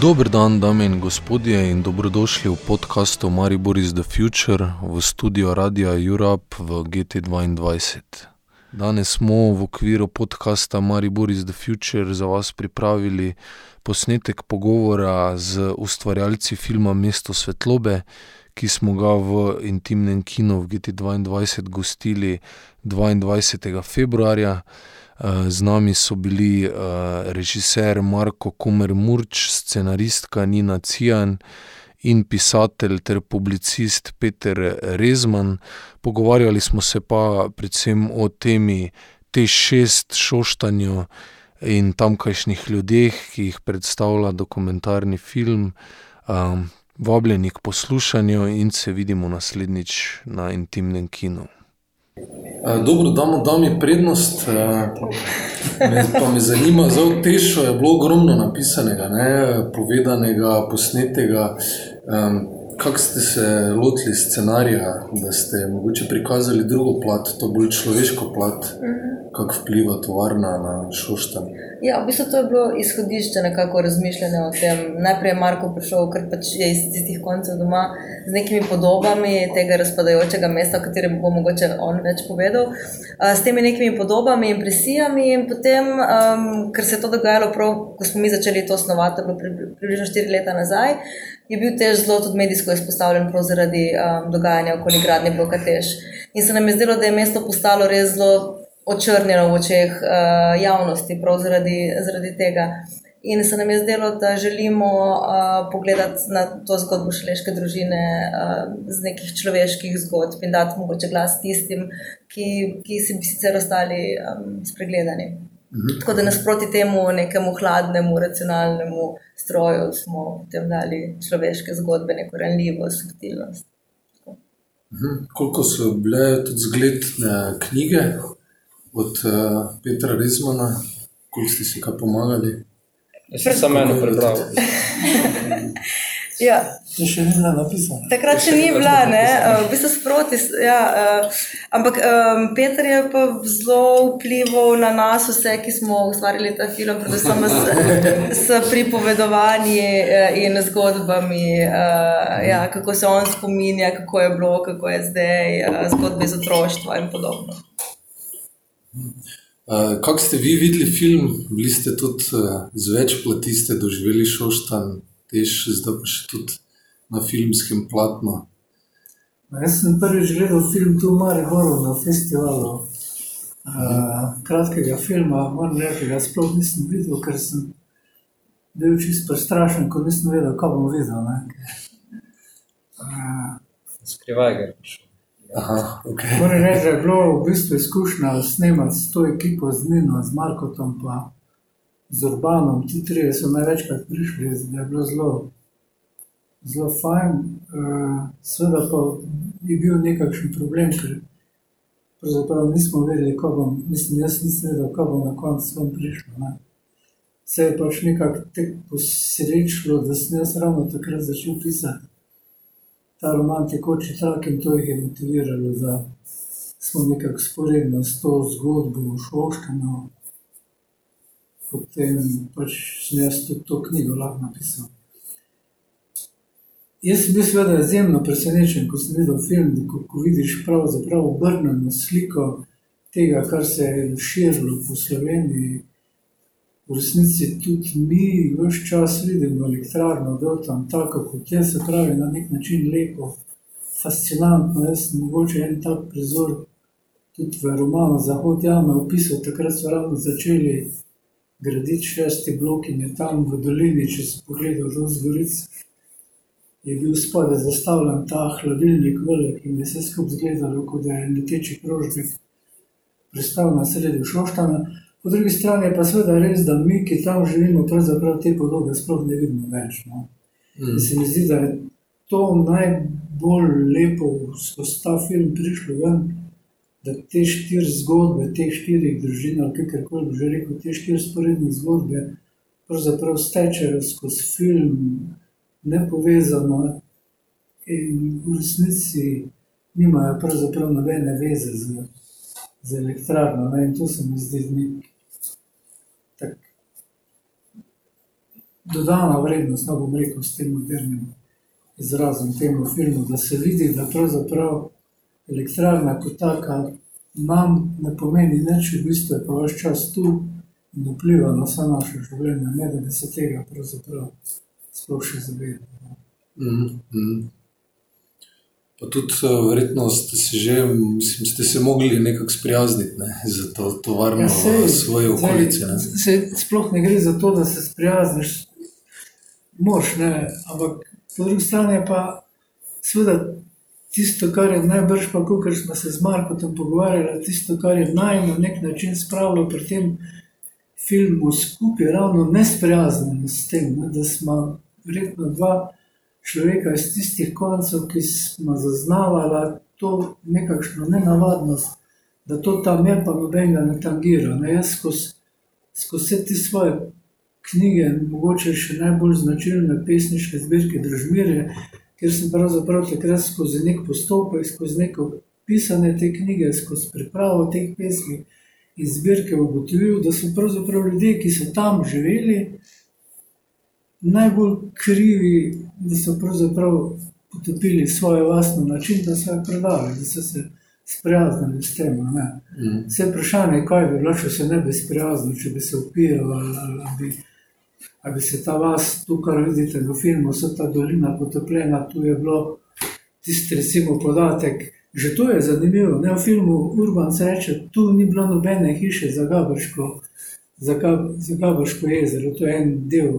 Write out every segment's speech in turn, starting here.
Dober dan, dame in gospodje, in dobrodošli v podkastu Maribor is the Future v studiu Radia Europe v GT2. Danes smo v okviru podkasta Maribor is the Future za vas pripravili posnetek pogovora z ustvarjalci filma Mesto svetlobe, ki smo ga v intimnem kinu v GT2 gostili 22. februarja. Z nami so bili režiser Marko Kumer Murč, scenaristka Nina Cijan in pisatelj ter publicist Peter Rezman. Pogovarjali smo se pa predvsem o temi TEŠ6, Šoštanju in tamkajšnjih ljudeh, ki jih predstavlja dokumentarni film. Vabljeni k poslušanju in se vidimo naslednjič na intimnem kinu. Dobro, damo dami prednost. Pa me zanima, v TEŠ-u je bilo ogromno napisanega, ne, povedanega, posnetega. Kako ste se lotili scenarija, da ste mogoče prikazali drugo plat, to bolj človeško plat, kako vpliva tovarna na Šoštanj? Ja, v bistvu to je bilo izhodišče nekako razmišljanja o tem. Najprej je Marko prišel, ker pač je iz tistih koncev doma, z nekimi podobami tega razpadajočega mesta, o katerem bo mogoče on več povedal. S temi nekimi podobami, impresijami in potem, ker se je to dogajalo prav, ko smo mi začeli to snovati, to je bilo približno štiri leta nazaj, je bil TEŠ zelo tudi medijsko izpostavljen zaradi dogajanja okoli gradnje bloka TEŠ. In se nam je zdelo, da je mesto postalo res zelo očrnjeno v očeh javnosti prav zaradi, zaradi tega. In se nam je zdelo, da želimo pogledati na to zgodbo šaleške družine z nekih človeških zgodb in dati mogoče glas tistim, ki, ki bi sicer ostali spregledani. Tako da nasproti temu nekemu hladnemu, racionalnemu stroju smo potem dali človeške zgodbe, neko ranljivost, subtilnost. Koliko so bile tudi zgledne knjige od Petra Rezmana? Koliko ste si kaj pomagali? Jaz sem samo eno prebral. Ja. To še ni bila napisana. Takrat še ni bila, ne, v bistvu sproti, ja, ampak Peter je pa zelo vplival na nas vse, ki smo ustvarili ta film, predvsem s, s pripovedovanji in zgodbami, ja, kako se on spominja, kako je bilo, kako je zdaj, zgodbe iz otroštva in podobno. Kako ste vi videli film? Bili ste tudi z več plati, ste doživeli Šoštanj, TEŠ, zdaj pa še tudi na filmskem platnu. Jaz sem prvič gledal film tu v Mariboru na festivalu kratkega filma, moram reči, da ga sploh nisem videl, ker sem bil čisto prestrašen, ko nisem vedel, kaj bom videl, ne. Skrivaj ga je prišel. okej. Moram reči, da je bilo v bistvu izkušnja snemati s to ekipo, z Nino, z Markom pa z Urbanom, ti trije so največkrat prišli, da je bilo zelo, zelo fajn. Seveda pa je bil nekakšen problem, ker pravzaprav nismo vedeli, kaj bom, mislim, jaz nisem vedel, kaj bo na koncu ven prišlo, ne. Se je pač nekako tako posrečilo, da sem jaz ravno takrat začel pisati ta roman Tekoči trak in to jih je motiviralo, da smo nekako vzporedno s to zgodbo o Šoštanju potem pač sem jaz tudi to knjigo lahko napisal. Jaz sem bil seveda izjemno presenečen, ko sem videl film, ko, ko vidiš pravzaprav obrnjeno sliko tega, kar se je širilo po Sloveniji. V resnici tudi mi ves čas vidimo elektrarno dol tam, tako kot je, se pravi na neki način lepo, fascinantno, jaz sem mogoče en tak prizor tudi v romanu Zahod jame opisal, takrat so ravno začeli graditi šesti blok in je tam v dolini, če si pogledal dol z goric, je bil spodaj zastavljen ta hladilnik velik in je vse skupaj izgledalo, kot da je leteči krožnik pristal na sredi Šoštana. Po drugi strani je pa seveda res, da mi, ki tam živimo, pravzaprav te podobe sploh ne vidimo več, no. In se mi zdi, da je to najbolj lepo skozi ta film prišlo ven, da te štiri zgodbe, teh štirih družin, ali kakorkoli bi že rekel, te štiri vzporedne zgodbe pravzaprav stečejo skozi film nepovezano in v resnici nimajo pravzaprav nobene zveze z, z elektrarno, ne, in to se mi zdi tako dodana vrednost, no bom rekel, s tem modernim izrazom temu filmu, da se vidi, da pravzaprav elektrarna kot taka nam ne pomeni nič, v bistvu je pa vaš čas tu in vpliva na vse naše življenje, ne da bi se tega pravzaprav sploh še zavedali. Mm -hmm. Pa tudi, uh, verjetno, ste se že, mislim, ste se mogli nekako sprijazniti ne, za to, to varno Ja, sej, svoje okolice. Ne. sej, sploh ne gre za to, da se sprijazniš, moš, ne, ampak po drugi strani pa seveda tisto, kar je najbrž, pa kot smo se z Markotom pogovarjali, tisto, kar je naj na nek način spravilo pri tem filmu skupaj, ravno nesprijaznjeno s tem, ne, da smo verjetno dva človeka iz tistih koncev, ki smo zaznavali to nekakšno nenavadnost, da to tam je, pa nobenega ne tangira. Ne, jaz skozi skozi vse te svoje knjige, mogoče še najbolj značilne pesniške zbirke Držmire, ker sem pravzaprav takrat skozi nek postopek, skozi neko pisanje te knjige, skozi pripravo teh pesmi in zbirke ugotovil, da so pravzaprav ljudje, ki so tam živeli, najbolj krivi, da so pravzaprav potopili svoje vlastno način, da so jo predali, da so se sprijaznili s tem. Mm. Vse vprašanje je, kaj bi bilo, če se ne bi sprijaznil, če bi se upiral, ali, ali, ali, bi, ali bi se ta vas, tu, kar vidite v filmu, vsa ta dolina potopljena, tu je bilo tisti, recimo, podatek. Že to je zanimivo. Ne, v filmu Urban se reče, tu ni bilo nobene hiše za Gabrško, za, Gab, za Gabrško jezero. To je en del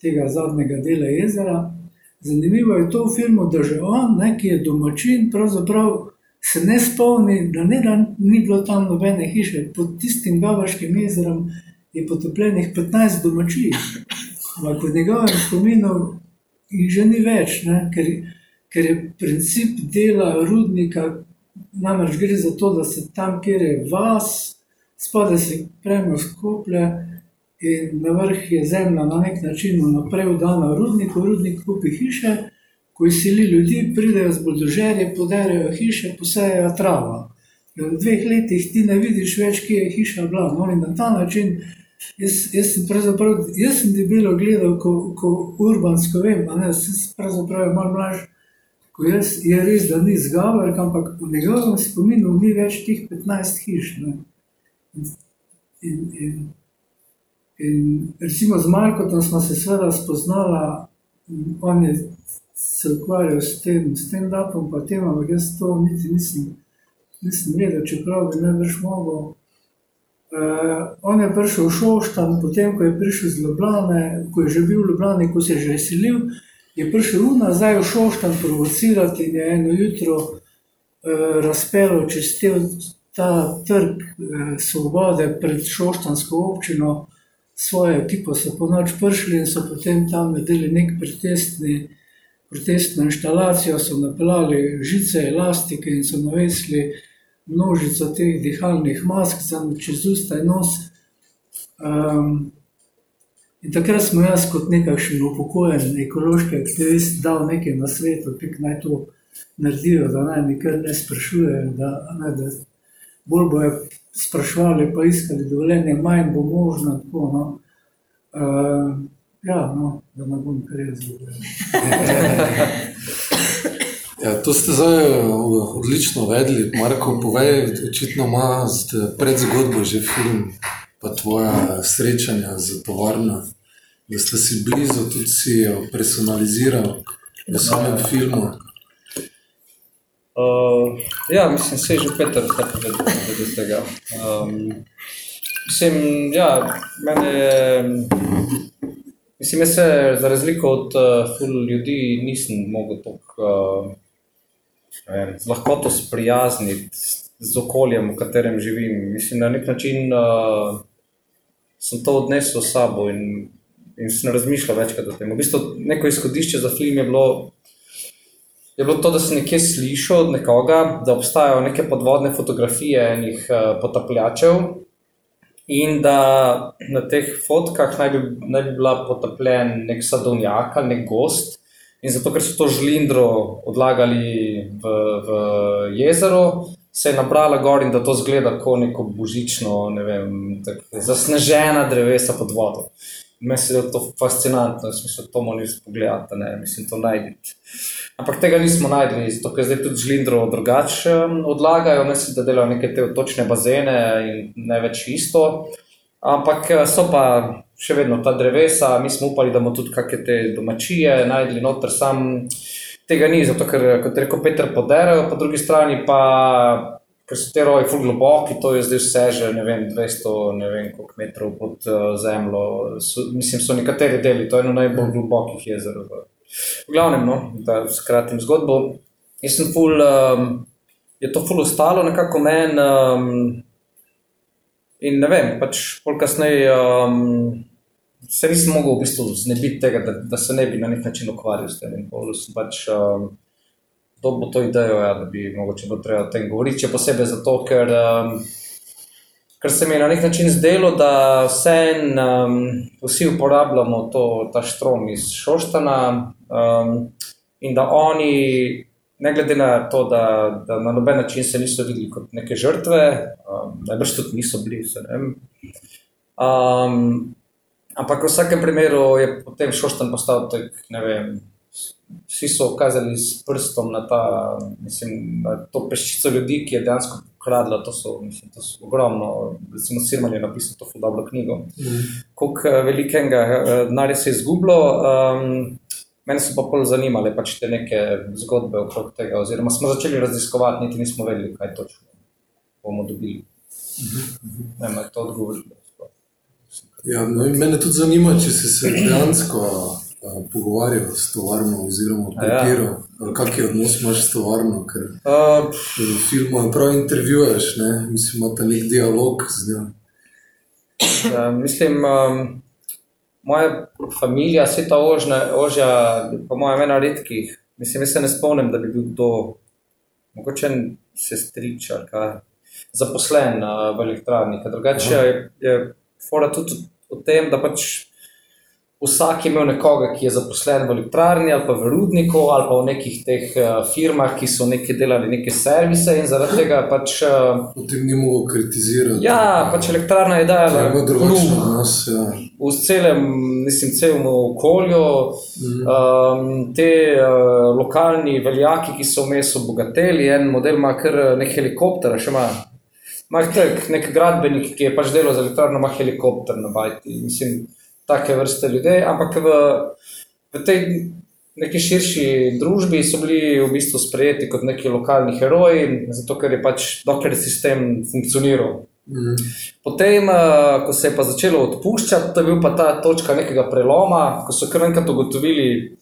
tega zadnjega dela jezera. Zanimivo je to v filmu, da že on, ne, ki je domačin, pravzaprav se ne spomni, da ne da ni bilo tam nobene hiše. Pod tistim Gavrškim jezerom je potopljenih 15 domačij. Ampak v njegovem spominu jih že ni več, ker, ker je princip dela rudnika, namreč gre za to, da se tam, kjer je vas, spode se premo skoplje in na vrh je zemlja na nek način vnaprej vdana rudniku, rudnik kupi hiše, ko izsili ljudi, pridejo z buldožerji, podarejo hiše, posejejo travo. V dveh letih ti ne vidiš več, kje je hiša bila. No, na ta način, jaz, jaz sem pravzaprav, jaz sem debelo gledal, ko, ko urbansko vem, a ne, sem pravzaprav malo mlajši, ko jaz, je res, da ni zgavar, ampak v njegovem spominu ni več teh 15 hiš. In, in, in, in recimo z Markotom smo se seveda spoznala, on je se ukvarjal s tem, s tem datum, pa tem, ampak jaz to niti nisem, nisem vedel, čeprav bi najbrž mogel. Uh, on je prišel v Šoštan, potem ko je prišel iz Ljubljane, ko je že bil v Ljubljani, ko se je že izselil, je prišel nazaj v Šoštan provocirati in je eno jutro uh, razpelo čez te, ta trg uh, svobode pred Šoštansko občino, svojo ekipo so po noč prišli in so potem tam naredili nek protestni protestno inštalacijo, so napeljali žice, elastike in so navesli množico teh dihalnih mask za čez usta in nos. Um, in takrat smo jaz kot nekakšen upokojen ekološki aktivist dal nekaj na svetu, pik naj to naredijo, da naj nikar ne sprašujejo, da, ne, da bolj bojo sprašvali, pa iskali dovoljenje, manj bo možno. Tako, no. um, Ja, no, da ne bom kar jaz govoril. Ja, to ste zdaj eh, odlično vedeli. Marko, povej, očitno ima pred zgodbo že film, pa tvoja srečanja z tovarno, da ste si blizu, tudi si jo personaliziral v samem filmu. Uh, ja, mislim, se je že Peter kaj povedal glede tega. Um, mislim, ja, mene je, mislim, jaz se za razliko od uh, ful ljudi nisem mogel tako uh, z lahkoto sprijazniti z, okoljem, v katerem živim. Mislim, na nek način uh, sem to odnesel s sabo in, in sem razmišljal večkrat o tem. V bistvu neko izhodišče za film je bilo je bilo to, da sem nekje slišal od nekoga, da obstajajo neke podvodne fotografije enih uh, potapljačev in da na teh fotkah naj bi, naj bi bila potapljen nek sadovnjak ali nek gost. In zato, ker so to žlindro odlagali v, v jezero, se je nabrala gor in da to zgleda kot neko božično, ne vem, zasnežena drevesa pod vodo. Meni se je to fascinantno, v smislu, to moramo res pogledati, ne, mislim, to najditi. Ampak tega nismo najdli, zato ker zdaj tudi žlindro drugače odlagajo, mislim, da delajo neke te točne bazene in ne več isto. Ampak uh, so pa še vedno ta drevesa, mi smo upali, da bomo tudi kakšne te domačije najdli noter, sam tega ni, zato ker, kot rekel Peter, poderajo, po drugi strani pa ker so te roje ful globoki, to je zdaj vse že ne vem, 200 ne vem, metrov pod uh, zemljo. Mislim, so nekateri deli, to je eno najbolj globokih jezer. V, glavnem, no, da skratim zgodbo. Jaz sem ful, um, je to ful ostalo nekako meni. Um, in ne vem, pač pol kasneje. Um, Se nisem mogel v bistvu znebiti tega, da, da se ne bi na nek način ukvarjal s tem. Pač, um, bo to idejo, ja, da bi mogoče bilo treba o tem govoriti. Če posebej zato, ker, um, ker se mi je na nek način zdelo, da vse en, um, vsi uporabljamo to, ta štrom iz Šoštana um, in da oni, ne glede na to, da, da na noben način se niso videli kot neke žrtve, najbrž tudi niso bili. Um, ampak v vsakem primeru je potem Šoštan postal tak, ne vem vsi so kazali s prstom na, ta, mislim, na to peščico ljudi, ki je dejansko ukradla. To so, mislim, to so ogromno. Recimo, Sirman je napisal to dobro knjigo. Mm. Koliko eh, velikega eh, denarja se je izgubilo. Um, Mene so pa bolj zanimale pač te neke zgodbe okrog tega, oziroma smo začeli raziskovati, niti nismo vedeli, kaj točno bomo dobili. Ne, me to odgovorilo. Ja, no, mene tudi zanima, če si se dejansko pogovarjal s tovarno, oziroma odpiral, ja. kakšen odnos imaš s tovarno. Ker uh, v filmu prav intervjuješ, ne? mislim, imaš nek dialog z njo. Ja, mislim, um, moja družina, vse ta ožja, ožja pa moja ena redkih. Mislim, se ne spomnim, da bi bil kdo, mogoče se striča, zaposlen uh, v elektrarni. Drugače je, je fora tudi o tem, da pač vsak je imel nekoga, ki je zaposlen v elektrarni ali pa v rudniku ali pa v nekih teh uh, firmah, ki so nekaj delali, neke servise in zaradi tega pač. Uh, Potem ni mogel kritizirati. Ja, pač elektrarna je dala nas. Ja. V celem, mislim, celem okolju, mm. um, te uh, lokalni veljaki, ki so vmes obogateli, en model ima kar nekaj helikoptera, še ima. Mah tak, nek gradbenik, ki je pač delal za elektrarno, ima helikopter na bajti. Mislim, take vrste ljudi, ampak v, v tej neki širši družbi so bili v bistvu sprejeti kot neki lokalni heroji, zato ker je pač dokler sistem funkcioniral. Mm. Potem, eh, ko se je pa začelo odpuščati, to je bil pa ta točka nekega preloma, ko so kar enkrat ugotovili,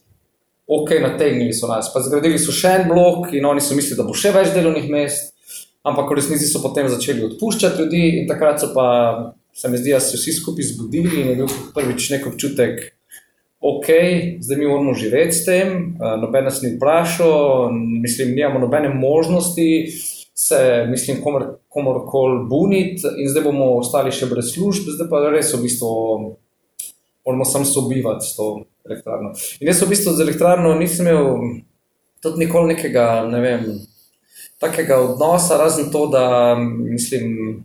ok, nategnili so nas. Pa zgradili so še en blok in oni so mislili, da bo še več delovnih mest, ampak v resnici so potem začeli odpuščati ljudi in takrat so pa se mi zdi, da se vsi skupaj zbudili in je bil prvič nek občutek, ok, zdaj mi moramo živeti s tem, noben nas ni vprašal, mislim, nimamo nobene možnosti se, mislim, komor, komorkoli buniti in zdaj bomo ostali še brez služb, zdaj pa res v bistvu moramo samo sobivati s to elektrarno. In jaz v bistvu z elektrarno nisem imel tudi nikoli nekega, ne vem, takega odnosa, razen to, da mislim,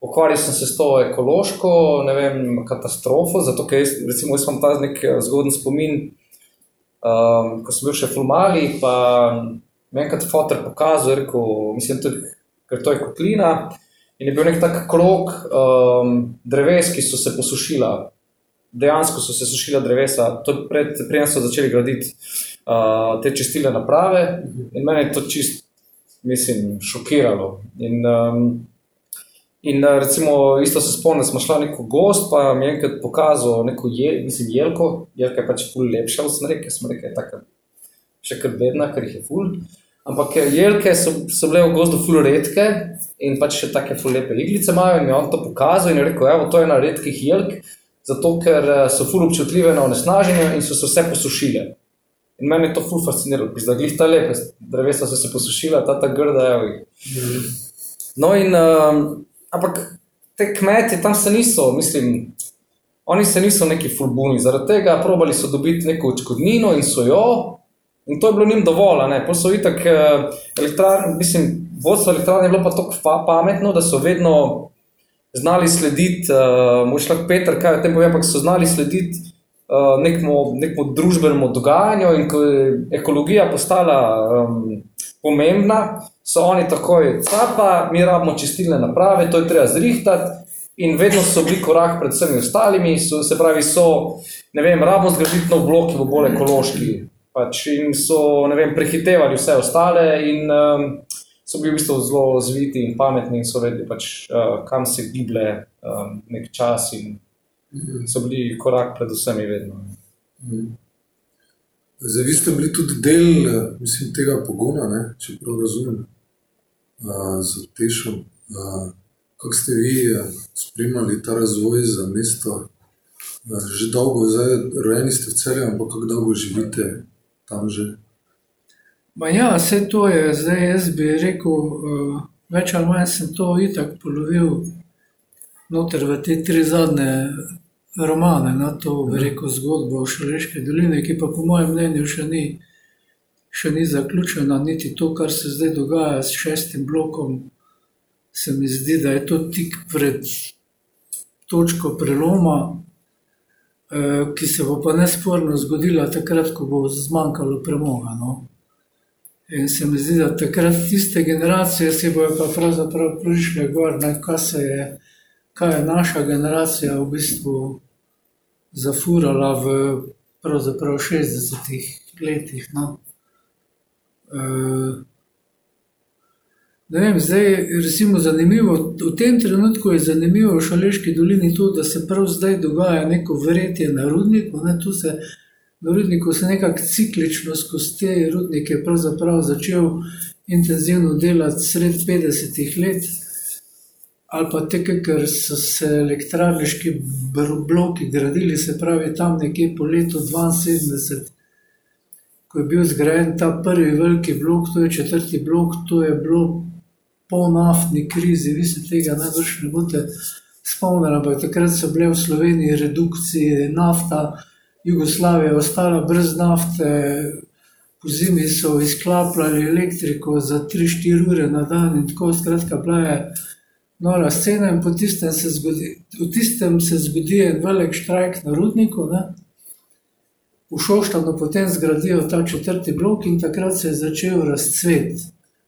Ukvarjal sem se s to ekološko vem, katastrofo, zato ker jaz, recimo, jaz imam ta nek eh, zgoden spomin, um, ko sem bil še v Mali, pa mi je enkrat fotor pokazal, rekel, mislim, tudi, ker to je kotlina. In je bil nek tak krok um, dreves, ki so se posušila. Dejansko so se sušila drevesa, to pred, prej so začeli graditi uh, te čistile naprave, in mene je to čist, mislim, šokiralo. In, um, In eh, recimo, isto se spomnim, smo šli neko gost, pa mi je enkrat pokazal neko jel, mislim, jelko, jelka je pač ful lepša od smreke, smreke je taka še kar bedna, ker jih je ful. Ampak eh, jelke so, so bile v gozdu ful redke in pač še take ful lepe iglice imajo in mi je on to pokazal in je rekel, evo, to je ena redkih jelk, zato ker eh, so ful občutljive na onesnaženje in so se vse posušile. In meni je to ful fasciniralo, da glih ta lepe drevesa so se posušila, ta ta grda, evo. Mhm. No in... Uh, ampak te kmetje tam se niso, mislim, oni se niso neki fulbuni, zaradi tega probali so dobiti neko očkodnino in so jo, in to je bilo njim dovolj, ne, pa so itak eh, elektrarni, mislim, vodstvo elektrarne je bilo pa tako pametno, da so vedno znali slediti, uh, moš lahko Peter, kaj o tem povem, ampak so znali slediti uh, nekmu, nekmu družbenemu dogajanju in ko je ekologija postala um, pomembna, so oni takoj, pa mi rabimo čistilne naprave, to je treba zrihtati. In vedno so bili korak pred vsemi ostalimi, so, se pravi, so, ne vem, rabimo zgraditi nov blok, ki bo bolj ekološki. Pač in so, ne vem, prehitevali vse ostale in um, so bili v bistvu zelo zviti in pametni in so vedeli, pač, uh, kam se giblje um, nek čas in so bili korak pred vsemi vedno. Zdaj, vi ste bili tudi del mislim, tega pogona, ne, če prav razumem, uh, z Tešom. Uh, kako ste vi spremljali ta razvoj za mesto? Uh, že dolgo, zdaj rojeni ste v celju, ampak kako dolgo živite tam že? Ma ja, vse to je, zdaj jaz bi rekel, uh, več ali manj sem to itak polovil noter v te tri zadnje romane, na to bi rekel zgodbo o Šaleške doline, ki pa po mojem mnenju še ni, še ni zaključena, niti to, kar se zdaj dogaja s šestim blokom, se mi zdi, da je to tik pred točko preloma, uh, ki se bo pa nesporno zgodila takrat, ko bo zmanjkalo premoga. No? In se mi zdi, da takrat tiste generacije si bojo pa pravzaprav prišle gor, ne, kaj, se je, kaj je naša generacija v bistvu zafurala v pravzaprav 60-ih letih. No. Ne vem, zdaj recimo zanimivo, v tem trenutku je zanimivo v Šaleški dolini to, da se prav zdaj dogaja neko verjetje na rudniku, ne, tu se Na rudniku nekako ciklično skozi te rudnike začel intenzivno delati sred 50-ih let, ali pa te, ker so se elektrarniški bloki gradili, se pravi tam nekje po letu 72, ko je bil zgrajen ta prvi veliki blok, to je četrti blok, to je bilo po naftni krizi, vi se tega najbrž ne boste spomnili, ampak takrat so bile v Sloveniji redukcije nafta. Jugoslavija je ostala brez nafte, po zimi so izklapljali elektriko za 3-4 ure na dan in tako skratka, bila je nora scena in po tistem se zgodi, v tistem se zgodi en velik štrajk na rudniku, ne? v Šoštanu potem zgradijo ta četrti blok in takrat se je začel razcvet.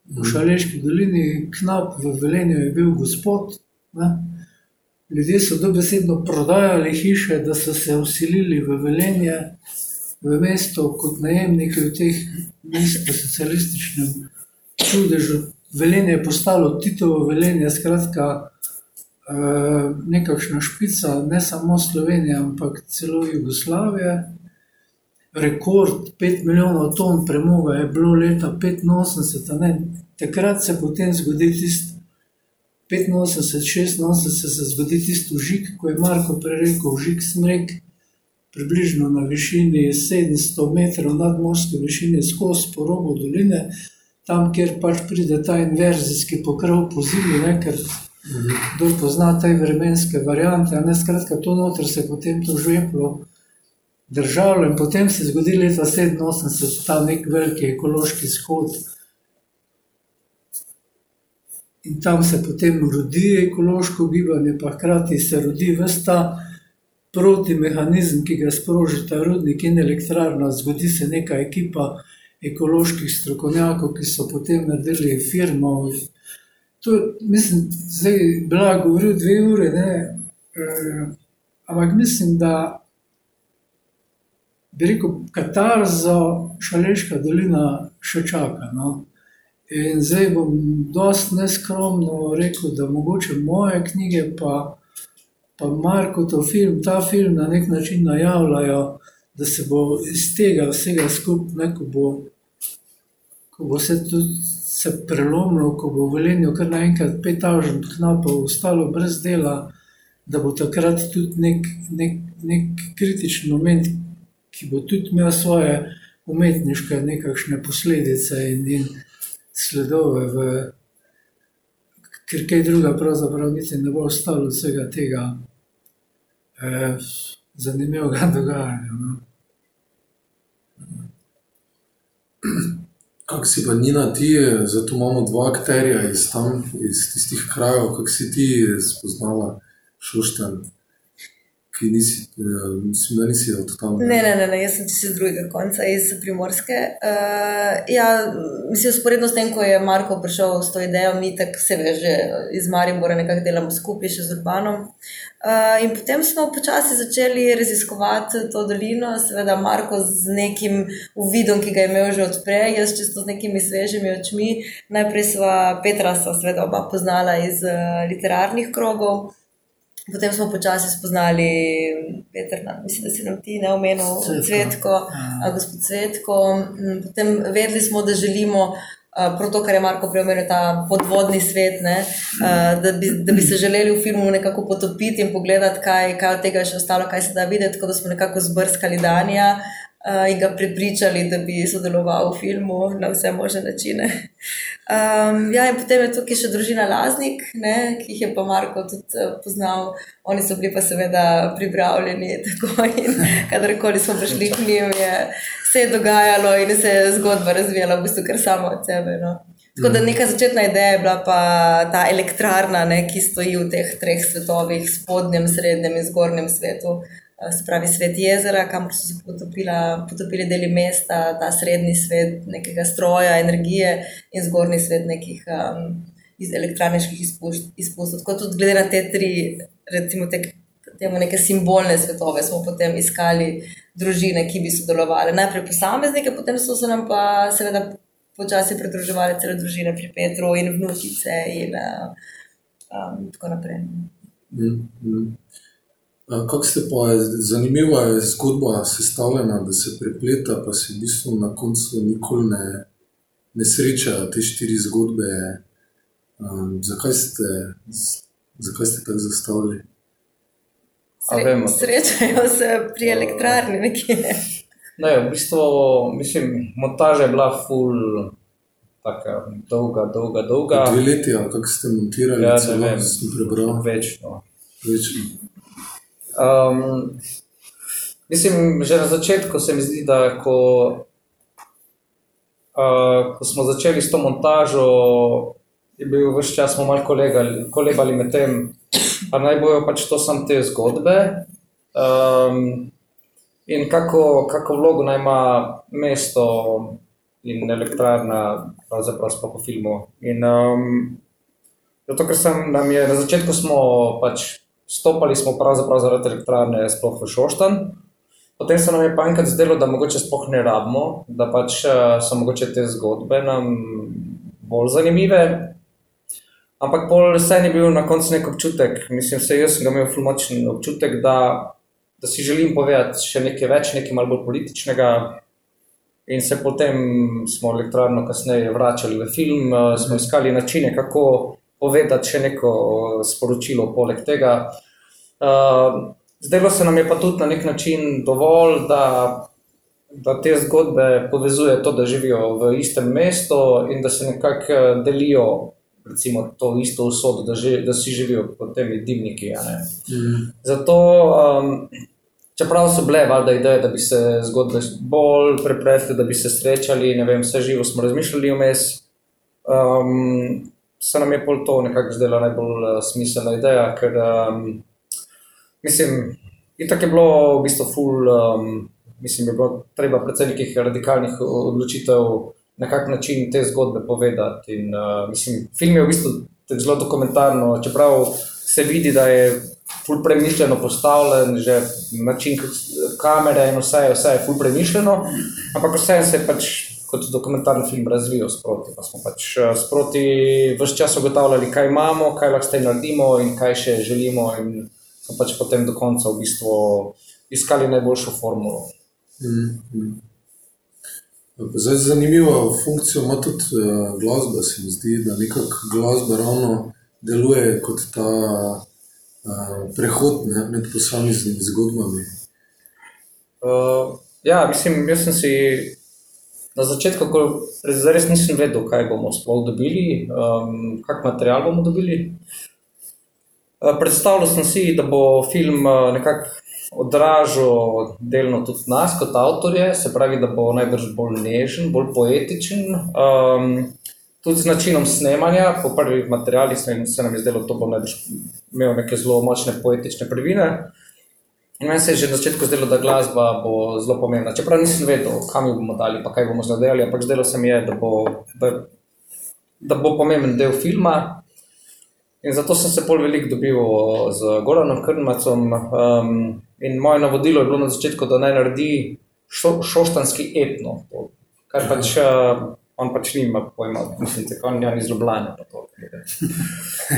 V Šaleški dolini, knap v Velenju je bil gospod, ne? Ljudje so dobesedno prodajali hiše, da so se usilili v Velenje, v mesto kot najemniki v teh mestih, v socialističnem čudežu. Velenje je postalo Titovo velenje, skratka, eh, nekakšna špica, ne samo Slovenije, ampak celo Jugoslavije. Rekord 5 milijonov ton premoga je bilo leta 85, takrat se potem zgodi tisto. 85, 86 se zgodi tisto žig, ko je Marko prerekel žig smrek, približno na višini 700 metrov nadmorske višine skozi po robu doline, tam, kjer pač pride ta inverzijski pokrov po zimi, ne, ker kdo pozna te vremenske variante, ne skratka, to noter se potem to žveplo držalo in potem se zgodi leta 87 ta nek veliki ekološki shod, in tam se potem rodi ekološko gibanje, pa hkrati se rodi vsta protimehanizem, ki ga sproži ta rudnik in elektrarna. Zgodi se neka ekipa ekoloških strokovnjakov, ki so potem naredili firmo. To, mislim, zdaj bila govoril dve ure, ne, eh, ampak mislim, da bi rekel, katarzo Šaleška dolina še čaka. No. In zdaj bom dosti neskromno rekel, da mogoče moje knjige, pa, pa Marko, to film, ta film na nek način najavljajo, da se bo iz tega vsega skupaj, ko bo, ko bo se tudi se prelomilo, ko bo v Velenju kar naenkrat petažen knapov ostalo brez dela, da bo takrat tudi nek, nek, nek kritičen moment, ki bo tudi imel svoje umetniške nekakšne posledice in, in sledove, v, ker kaj druga, pravzaprav niti ne bo ostalo vsega tega eh, zanimivega dogajanja. No. Kako si pa Nina ti, zato imamo dva akterja iz tam, iz tistih krajev, kako si ti spoznala Šoštan? Ki nisi, uh, mislim, da nisi od tam. Ne, ne, ne, ne, jaz sem iz drugega konca, iz Primorske. Uh, ja, mislim, usporedno s tem, ko je Marko prišel s to idejo, mi tako se veže iz Maribora, nekako delamo skupaj še z Urbanom. Uh, in potem smo počasi začeli raziskovati to dolino, seveda Marko z nekim uvidom, ki ga je imel že odprej, jaz čisto z nekimi svežimi očmi. Najprej sva Petra, seveda oba poznala iz uh, literarnih krogov. Potem smo počasi spoznali, Peter, mislim, da si nam ti ne omenil, Cvetko, ja. gospod Cvetko. Mm, potem vedeli smo, da želimo. Prav to, kar je Marko preomenil, ta podvodni svet, ne, da, bi, da bi se želeli v filmu nekako potopiti in pogledati, kaj, kaj od tega je še ostalo, kaj se da videti. Tako da smo nekako zbrskali Danja, uh, in ga prepričali, da bi sodeloval v filmu na vse možne načine. Um, ja, in potem je tukaj še družina Laznik, ne, ki jih je pa Marko tudi uh, poznal. Oni so bili pa seveda pripravljeni. Tako, kadarkoli smo prišli k njim, je se je dogajalo in se je zgodba razvijala, v bistvu kar samo od sebe. No. Tako da neka začetna ideja je bila pa ta elektrarna, ne, ki stoji v teh treh svetovih, spodnjem, srednjem in zgornjem svetu. Uh, se pravi svet jezera, kamor so se potopila, potopili deli mesta, ta srednji svet nekega stroja, energije in zgornji svet nekih um, iz elektrarniških izpustov. Tako tudi glede na te tri, recimo, te, temu neke simbolne svetove, smo potem iskali družine, ki bi sodelovali. Najprej posameznike, potem so se nam pa seveda počasi pridruževali cele družine pri Petru in vnukice in uh, um, tako naprej. Mm, mm. Kako se pa zanimiva je zgodba sestavljena, da se prepleta, pa se v bistvu na koncu nikoli ne, ne srečajo te štiri zgodbe. Um, zakaj, ste, zakaj ste tako zastavili? Sre, srečajo se pri elektrarni, nekje. Ne, v bistvu, mislim, montaža je bila full, tako dolga, dolga, dolga. Dve leti, kako ste montirali, ja, celo, ne vem, sem prebral. Večno. Večno. Um, mislim, že na začetku se mi zdi, da ko, uh, ko smo začeli s to montažo, je bil vse čas malo kolebali med tem, pa naj bojo pač to samo te zgodbe. Um, in kako, kako vlogo naj ima mesto in elektrarna, pravzaprav po filmu. In, um, zato, ker sem nam je na začetku smo pač stopili smo pravzaprav zaradi elektrarne, sploh v Šoštan. Potem se nam je pa enkrat zdelo, da mogoče sploh ne rabimo, da pač eh, so mogoče te zgodbe nam bolj zanimive. Ampak pol vse je bil na koncu nek občutek, mislim, se jaz sem imel fulmočen občutek, da, da si želim povedati še nekaj več, nekaj malo bolj političnega. In se potem smo elektrarno kasneje vračali v film, eh, smo iskali načine, kako povedati še neko sporočilo poleg tega. Uh, zdelo se nam je pa tudi na nek način dovolj, da, da te zgodbe povezuje to, da živijo v istem mestu in da se nekako eh, delijo. Recimo to isto usodo, da, ži, da si živijo pod temi dimniki. Mm. Zato, um, čeprav so bile valjda ideje, da bi se zgodbe bolj prepletle, da bi se srečali, ne vem, vse živo smo razmišljali vmes, um, se nam je pol to nekako zdela najbolj uh, smiselna ideja, ker um, mislim, in tako je bilo v bistvu full, um, mislim, je bilo treba predvsem nekih radikalnih odločitev na kak način te zgodbe povedati. In, uh, mislim, film je v bistvu zelo dokumentarno, čeprav se vidi, da je full premišljeno postavljen, že način kamere in vse, vse je full premišljeno, ampak vse se pač kot dokumentarni film razvijal sproti. Pa smo pač eh, sproti vse čas ugotavljali, kaj imamo, kaj lahko zdaj naredimo in kaj še želimo. In smo pač potem do konca v bistvu iskali najboljšo formulo. Mm -hmm. Zdaj, zanimivo funkcijo ima tudi uh, glasba. Se mi zdi, da nekako glasba ravno deluje kot ta uh, prehod ne, med posameznimi zgodbami. Uh, ja, mislim, jaz sem si na začetku, ko res nisem vedel, kaj bomo sploh dobili, um, kak material bomo dobili. Uh, predstavljal sem si, da bo film uh, nekako odražal delno tudi nas kot avtorje, se pravi, da bo najbrž bolj nežen, bolj poetičen. Um, tudi z načinom snemanja, po prvih materialih se nam je zdelo, da bo najbrž imel neke zelo močne poetične prvine. In meni se je že na začetku zdelo, da glasba bo zelo pomembna. Čeprav nisem vedel, kam jo bomo dali, pa kaj bomo zdaj ampak zdelo se mi je, da bo, da, da bo pomemben del filma. In zato sem se bolj veliko dobil z Goranom Krmacom. Um, in moje navodilo je bilo na začetku, da naj naredi šo, šoštanski etno, kar pač. Uh, On pač nima pojma, mislim, da on ni zlobljena.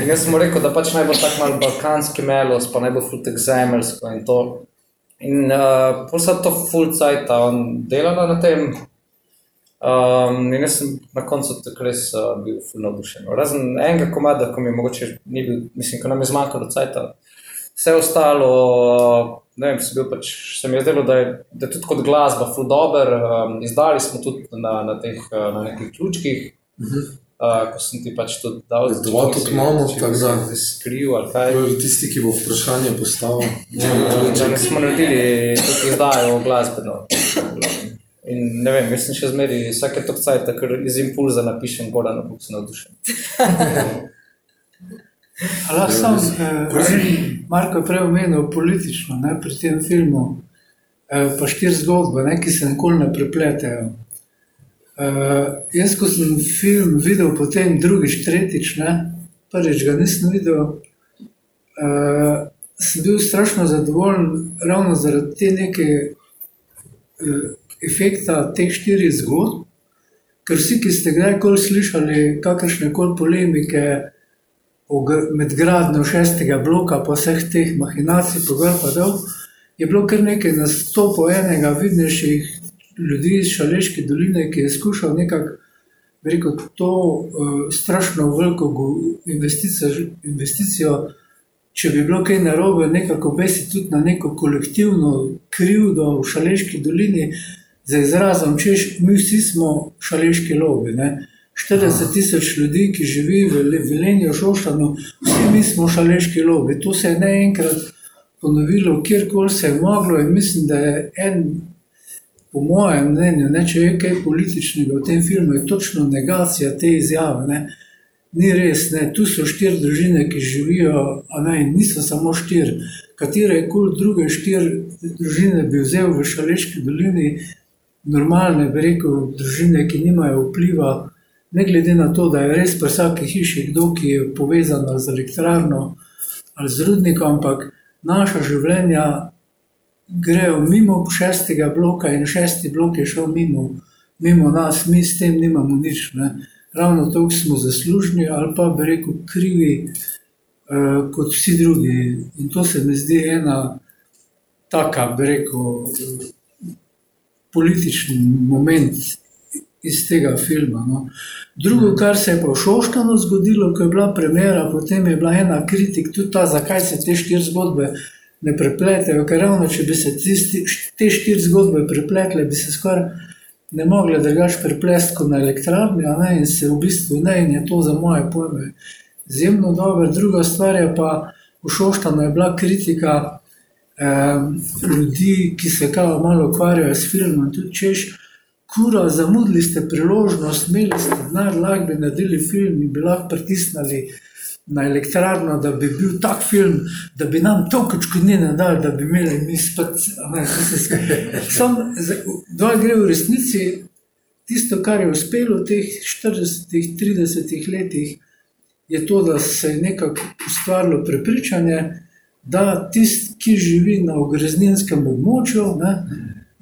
In jaz sem rekel, da pač naj bo tako malo balkanski melos, pa naj bo futek zemeljsko in to. In uh, posebej to full cajt, on delala na tem. Um, in jaz sem na koncu tako res uh, bil full navdušen. Razen enega komada, ko mi je mogoče ni bil, mislim, ko nam je zmanjkalo cajta. Vse ostalo, ne vem, bil pač, se mi je zdelo, da je, da je tudi kot glasba, zelo dober. Um, izdali smo tudi na, na, teh, uh, na nekih ključkih, uh -huh. uh, ko sem ti pač tudi dal dobro. Dva tudi imamo, tako da si skril. Tisti, ki bo vprašanje postavil. Ja, da ne smo naredili tudi izdajo glasbeno. In ne vem, jaz sem še zmeri, vsake to cajt, ker iz impulza napišem, gora na bok se navdušen. Lahko sam, eh, Marko je prej omenil politično, ne, pri tem filmu, eh, pa štiri zgodbe, ne, ki se nikoli ne prepletejo. Eh, jaz, ko sem film videl, potem drugič, tretjič, ne, prvič ga nisem videl, eh, sem bil strašno zadovoljen ravno zaradi te neke eh, efekta teh štirih zgodb, ker vsi, ki ste kdajkoli slišali kakršne koli polemike, med gradnjo šestega bloka, po vseh teh mahinacij, pogrbov, je bilo kar nekaj nastopov enega vidnejših ljudi iz Šaleške doline, ki je skušal nekako. Rekel, to uh, strašno veliko investicijo, investicijo, če bi bilo kaj narobe, nekako besi tudi na neko kolektivno krivdo v Šaleški dolini, za izrazom, češ, mi vsi smo šaleški lobi. Ne? 40 tisoč ljudi, ki živi v Velenju, Šoštanu, vsi mi smo šaleški lobi. To se je ne enkrat ponovilo, kjerkoli se je moglo in mislim, da je en, po mojem mnenju, ne, če je kaj političnega v tem filmu, je točno negacija te izjave. Ne. Ni res, ne. tu so štiri družine, ki živijo, a ne, niso samo štiri. Katere koli druge štiri družine bi vzel v Šaleški dolini, normalne, bi rekel, družine, ki nimajo vpliva ne glede na to, da je res pri vsaki hiši kdo, ki je povezan z elektrarno ali z rudnikom, ampak naša življenja grejo mimo šestega bloka in šesti blok je šel mimo, mimo nas, mi s tem nimamo nič. Ne. Ravno to smo zaslužni ali pa bi rekel krivi uh, kot vsi drugi. In to se mi zdi ena taka, bi rekel, politični moment iz tega filma. No. Drugo, kar se je pa v Šoštanu zgodilo, ko je bila premjera, potem je bila ena kritika tudi ta, zakaj se te štiri zgodbe ne prepletejo. Ker ravno, če bi se tisti, te štiri zgodbe prepletle, bi se skoraj ne mogle drugače preplesti kot na elektrarni, ne, in se v bistvu ne, in je to za moje pojme izjemno dobro. Druga stvar je pa v Šoštanu je bila kritika eh, ljudi, ki se kao malo ukvarjajo s filmom, tudi češ kura, zamudili ste priložnost, imeli ste denar, lahko bi naredili film in bi lahko pritisnili na elektrarno, da bi bil tak film, da bi nam to kočkodnine dali, da bi imeli mi spet. Sam, dva gre v resnici, tisto, kar je uspelo v teh 40-30 letih, je to, da se je nekako ustvarilo prepričanje, da tisti, ki živi na ogrezninskem območju, ne,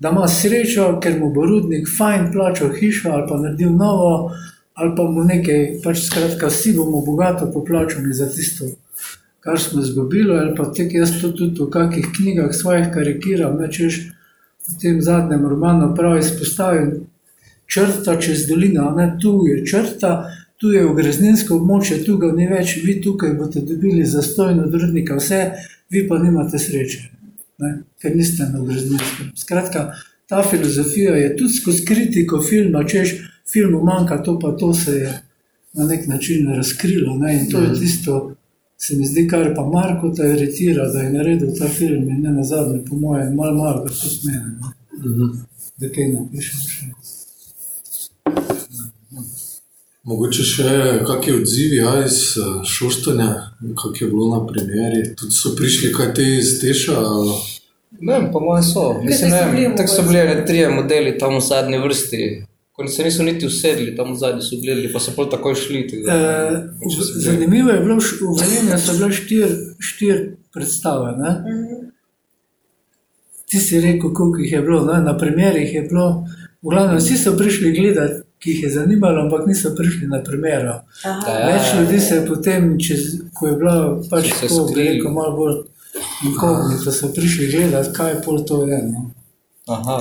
da ima srečo, ker mu bo rudnik fajn plačal hišo ali pa naredil novo, ali pa mu nekaj, pač skratka, vsi bomo bogato poplačali za tisto, kar smo izgubili. Ali pa tek jaz to tudi v kakih knjigah svojih karikiram, nečeš v tem zadnjem romanu prav izpostavim. Črta čez dolino, ne tu je črta, tu je ogrezninsko območje, tu ga ni več, vi tukaj boste dobili zastojno drudnika, vse, vi pa nimate sreče ne, ker niste na ogrezninskem. Skratka, ta filozofija je tudi skozi kritiko filma, češ filmu manjka to, pa to se je na nek način razkrilo. Ne, in to je mhm. tisto, se mi zdi, kar pa Marko ta iritira, da je naredil ta film in ne na zadnje, po mojem, malo, malo, kar to smene. Mhm. Da kaj napišem še. Mogoče še kakšni odzivi ja, iz eh, Šoštanja, kako je bilo na premjeri. Tudi so prišli kaj te iz Teša. ali- Ne, vem, po mojem so. Mislim, ne, tako so bili trije modeli tam v zadnji vrsti. Ko se niso niti usedli, tam zadnji so gledali, pa so pol takoj šli. tako E, zanimivo je bilo, v Velenju so bile štiri štir predstave. Ne? Ti si rekel, koliko jih je bilo, ne? na premjerih je bilo, v glavnem vsi so prišli gledati, ki jih je zanimalo, ampak niso prišli na. Aha. Ja, Več ljudi se je potem, čez, ko je bila pač tako, rekel, malo bolj inkognito, so prišli gledati, kaj je pol to je. No? Aha.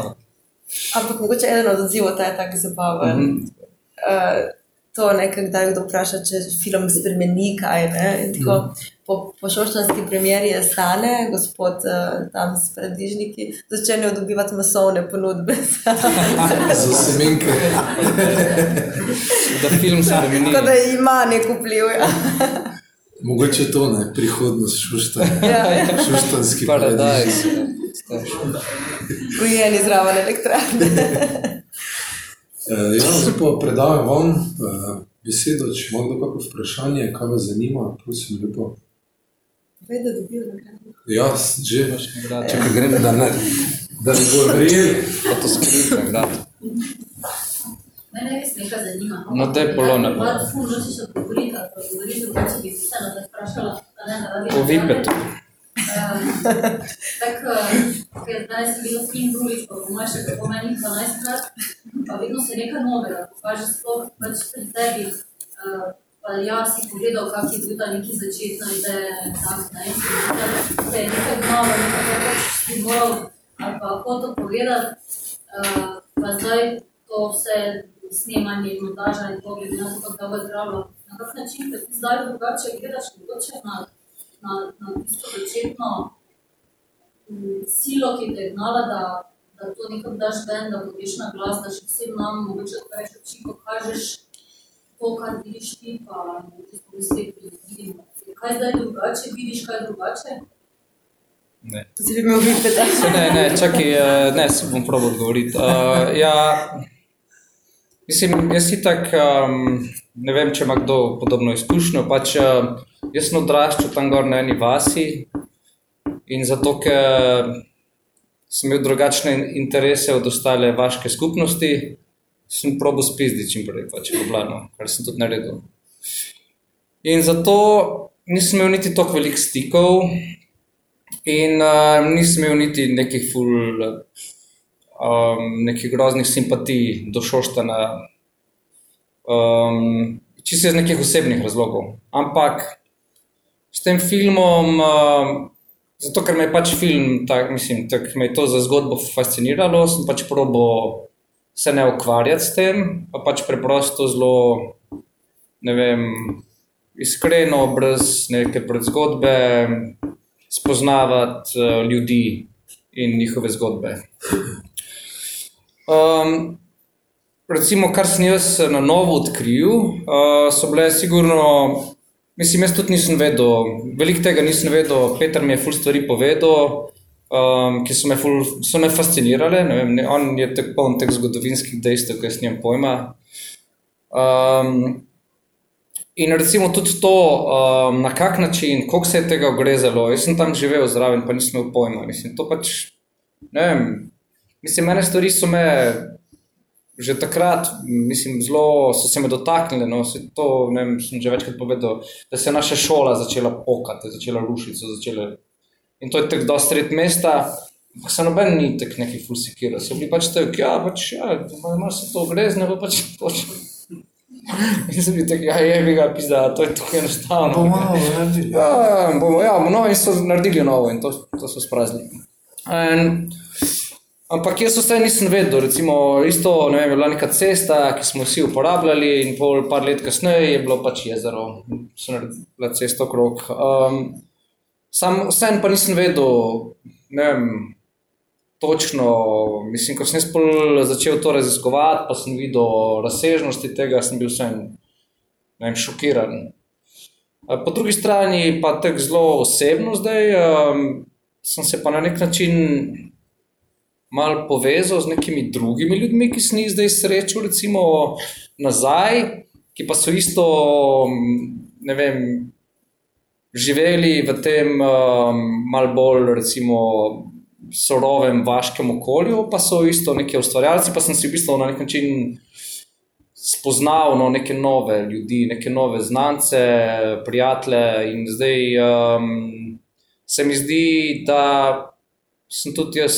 Ampak mogoče eden od odzivov ta je tako zabaven. Mm -hmm. uh, to nekaj, kdaj kdo vpraša, če film spremeni kaj. Ne? In Tako, mm. Po, po šoštanski premjeri je stane, gospod uh, tam s predižniki, začenjajo dobivati masovne ponudbe. Za semenke. Da film spremeni. Tako da ima nek vpliv. Ja. Mogoče to ne, prihodnost Šoštanja. Ja. Šoštanski paradajz. Rojeni zraven elektrarne. Uh, ja, zdaj pa predajam vam uh, besedo, če ima kdo kakšno vprašanje, kaj vas zanima, prosim, lepo. Veš, da dobijo nagrado. Ja, že, nagrado. čakaj, grem, da ne, da ne bo verjeli. Pa to skriti nagrado. Mene res nekaj zanima. No, daj Polona. Pa da smo že še odgovorili, ali pa odgovorili drugače, bi se vseeno zdaj vprašala, a ne, da Po Vipetu. Tako, ker danes sem bila film drugič, pa po mojem še po meni 12 krat, pa vedno se nekaj novega pokaže, sploh pač pri tebi. Pa ja, si pogledal, kak je bil ta neki začetna ideja, tak, ne, in se je nekaj gnalo, nekaj pač si moral ali pa hotel povedati, eh, pa zdaj to vse snemanje, montaža in to, glede na to, kako dolgo je trajalo. Na kak način, ker ti zdaj drugače gledaš, mogoče na, na, na tisto začetno mm, silo, ki te je gnala, da, da to nekam daš ven, da podiš na glas, da še vsem nam mogoče več oči pokažeš to, kar vidiš ti, pa smo vsi vidimo. Kaj zdaj drugače, vidiš kaj drugače? Ne. Zdaj bi imel vipeta. Ne, ne, čakaj, eh, ne, se bom probal odgovoriti. Uh, ja, mislim, jaz si tak, um, ne vem, če ima kdo podobno izkušnjo, pač uh, jaz sem odraščal tam gor na eni vasi in zato, ker sem imel drugačne interese od ostale vaške skupnosti, sem probil spizdi čim prej, pač v Ljubljano, kar sem tudi naredil. In zato nisem imel niti toliko velikih stikov, In uh, nisem imel niti nekih ful, um, nekih groznih simpatij do Šoštana, um, čisto iz nekih osebnih razlogov. Ampak s tem filmom, um, zato ker me je pač film, tak, mislim, tak, me je to za zgodbo fasciniralo, sem pač probo se ne ukvarjati s tem, pa pač preprosto zelo, ne vem, iskreno, brez neke predzgodbe spoznavati uh, ljudi in njihove zgodbe. Um, recimo, kar sem jaz na novo odkril, uh, so bile sigurno, mislim, jaz tudi nisem vedel, veliko tega nisem vedel, Peter mi je ful stvari povedal, um, ki so me, ful, so me fascinirale. Ne vem, ne, on je tako poln teh zgodovinskih dejstev, ki jaz nimam pojma. Um, In recimo tudi to, um, na kak način, koliko se je tega ogrezalo. Jaz sem tam živel zraven, pa nisem imel pojma. Mislim, to pač, ne vem, mislim, mene stvari so me že takrat, mislim, zelo so se me dotaknile. No, se to, ne vem, sem že večkrat povedal, da se je naša šola začela pokati, začela rušiti, so začele. In to je tako dosti sred mesta. Pa se noben ni tako neki fulsikiral. So bili pač tako, ja, pač, ja, malo se to ogrezne, pa pač točno. In sem bil tako, ja, je bi ga pizda, to je tako enostavno. Bomo malo naredili. Ja, bomo, ja, no, in so naredili novo in to, to so spraznili. In, ampak jaz vse nisem vedel, recimo, isto, ne vem, je bila neka cesta, ki smo vsi uporabljali in pol par let kasneje je bilo pač jezero, so naredila cesta okrog. Um, sam vsem pa nisem vedel, ne vem, točno, mislim, ko sem začel to raziskovati, pa sem videl razsežnosti tega, sem bil vsem, vem, šokiran. A Po drugi strani pa tako zelo osebno zdaj, um, sem se pa na nek način mal povezal z nekimi drugimi ljudmi, ki sem jih zdaj srečal, recimo nazaj, ki pa so isto, um, ne vem, živeli v tem um, mal bolj, recimo, surovem vaškem okolju, pa so isto neki ustvarjalci, pa sem si v bistvu na nek način spoznal no, neke nove ljudi, neke nove znance, prijatelje. In zdaj um, se mi zdi, da sem tudi jaz,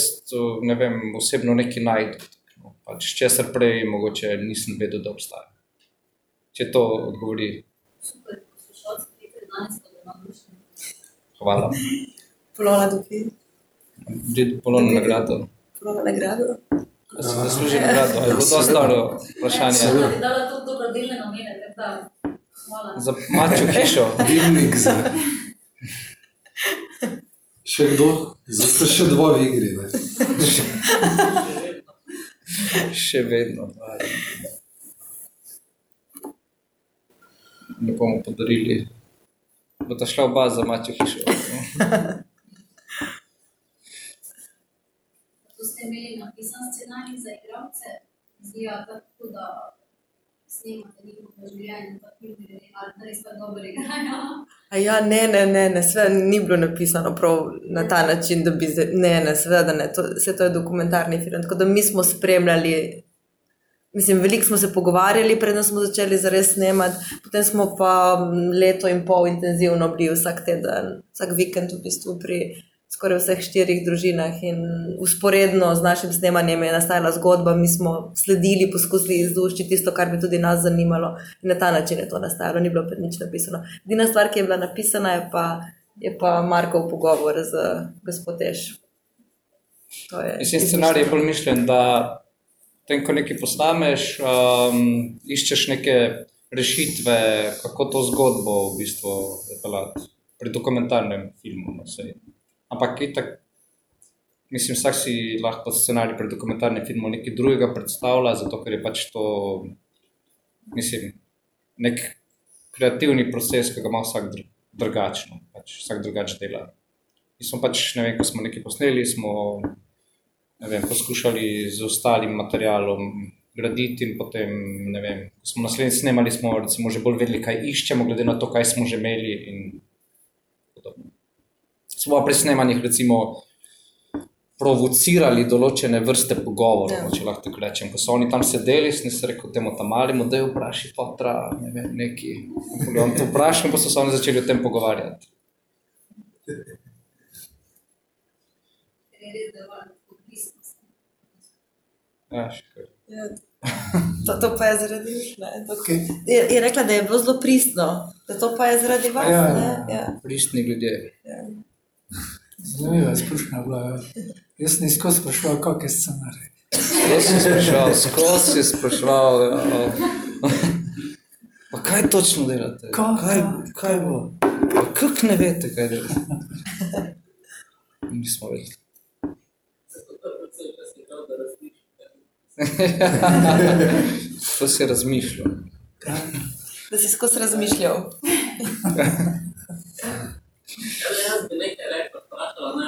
ne vem, osebno nekaj najdel. No, pač česar prej mogoče nisem vedel, da obstaja. Če to odgovori. Super, poslušalci, 13 hvala. Polona tukaj, Že ponovno nagrado. polona nagrado. A Si zasluži nagrado. Je bilo dosta staro vprašanje. Ti dala tudi dobrodelne namene, tako da hvala. Za mačjo hišo. Dimnik za. Še kdo? Zdaj ste še dva v igri. Ne? Še vedno. Ne bomo podarili. Bo ta šla oba za mačjo hišo. Tu ste imeli napisan scenarij za igralce, zgleda tako, da snemate njihovo življenje, pa filmi, ali da res pa dobro igrajo. A ja, ne, ne, ne, ne, sve ni bilo napisano prav na ta način, da bi zdaj, ne, ne, seveda ne, to, vse to je dokumentarni film. Tako da mi smo spremljali, mislim, veliko smo se pogovarjali, preden smo začeli zares snemati, potem smo pa mm, leto in pol intenzivno bili vsak teden, vsak vikend v bistvu pri skoraj vseh štirih družinah in usporedno z našim snemanjem je nastajala zgodba, mi smo sledili, poskusili izdušiti tisto, kar bi tudi nas zanimalo in na ta način je to nastajalo, ni bilo nič napisano. Edina stvar, ki je bila napisana, je pa, je pa Markov pogovor z gospodež. Mislim, scenarij je bolj mišljen, da tem, ko nekaj posnameš, um, iščeš neke rešitve, kako to zgodbo v bistvu zapeljati pri dokumentarnem filmu. No, saj. Ampak itak, mislim, vsak si lahko scenarij pri dokumentarnem filmu nekaj drugega predstavlja, zato ker je pač to, mislim, nek kreativni proces, ki ga ima vsak dru- drugačno, pač vsak drugače dela. Mi smo pač, ne vem, ko smo nekaj posneli, smo vem, poskušali z ostalim materialom graditi, in potem, ne vem, ko smo naslednjič snemali, smo recimo že bolj vedeli, kaj iščemo, glede na to, kaj smo že imeli. In podobno. Smo pa pri snemanjih, recimo, provocirali določene vrste pogovorov, Ja. če lahko tako rečem. Ko so oni tam sedeli, sem se rekel temu tam malemu, da je vprašaj, potra, ne vem, neki. On to vprašal, pa so se oni začeli o tem pogovarjati. Res, odvisnost. Ja. Ja. To, to pa je zaradi ne, tako, je, je rekla, da je bilo zelo pristno, da to pa je zaradi vas. Ja, ne, ja. ja. Pristni ljudje. Zanimiva izkušnja bila. ja. Jaz sem izkost spraševal, kak je scenarij. Jaz sem spraševal, skozi si spraševal. Ja. Pa kaj točno delate? Kaj? kaj, kaj bo? Kako ne veste, kaj delate? Nismo vedeli. To si razmišljal. Da si skozi razmišljal. Jaz bi nekaj rekel, vprašala, ne,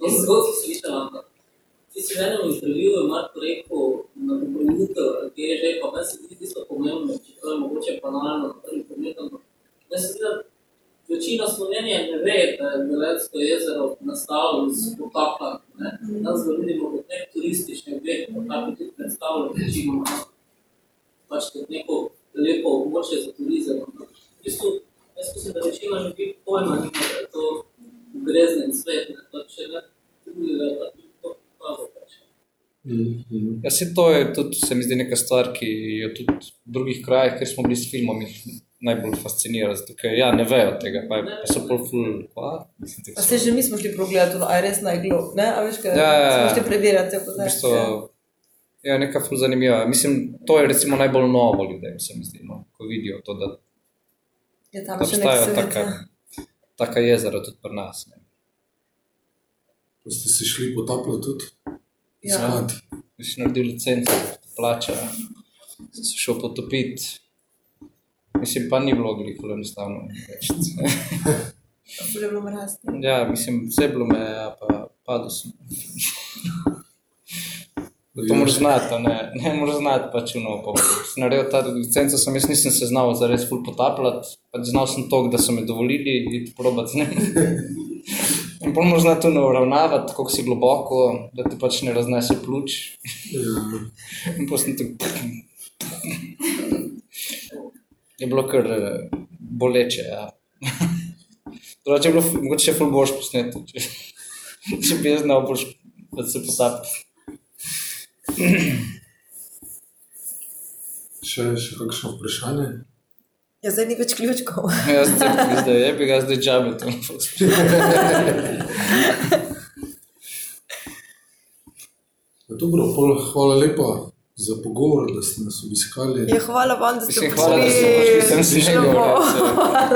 to zgodbo slišala, ampak ti si v enem intervjuju Marko rekel, na dopolnitev, ki je že, pa meni se zdi tisto pomembno, čeprav je mogoče banalno na prvi pogled, ampak meni se zdi, da večina Slovenije ne ve, da je Velensko jezero nastalo iz potapljanj, ne. Nas ga vidimo kot nek turistični objekt, pa tako tudi predstavlja večinoma, no. pač kot neko lepo območje za turizem. V bistvu, jaz mislim, da večina ljudi pojma nima, da je to greznen svet, ne, pa če ne drugega, pa tudi to pokazal pač. Ja, se to je tudi, se mi zdi, neka stvar, ki jo tudi v drugih krajih, kjer smo bili s filmom, najbolj fascinira. Zato, ker ja, ne vejo tega, pa, je- pa so pol ful. kva? Mislim, tako A so- se že mi smo šli pogledati, no, a je res najglob, ne? A veš, kaj? Ja, ja, ja. Smo šli preverjati te V podatke. bistvu, ja, neka ful zanimiva. Mislim, to je recimo najbolj novo ljudem, se mi zdi, no, ko vidijo to, da, Je tam da še nek obstajajo svet. taka, ja. taka jezera tudi pri nas. Ne. Ko ste se šli potapljati tudi? Ja. Iskat. Si naredil licenco, plača, sem se šel potopiti. Mislim, pa ni bilo veliko enostavno. Ful je bilo mraz. Ja, mislim, vse bilo me, ja, pa padel sem. To moraš znati, a ne, ne moraš znati pač. Pa, sem naredil ta licenco, sem jaz nisem se znal zares ful potapljati, pač znal sem to, da so me dovolili iti probat z njim. In pol moraš znati uno uravnavati, koliko si globoko, da ti pač ne raznese pljuč. In potem sem tako. Je bilo kar eh, boleče, ja. Drugače je bilo mogoče še ful boš posneto, če, če bi jaz znal boš, da se potapljati. Še, še kakšno vprašanje? Ja, zdaj ni več ključkov. Jaz zdaj, zdaj je bi ga zdaj džabe tam. Ja, Dobro, pol, hvala lepa za pogovor, da ste nas obiskali. Ja, hvala vam, da ste Mislim, hvala, da ste prišli sem si bo.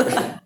reči.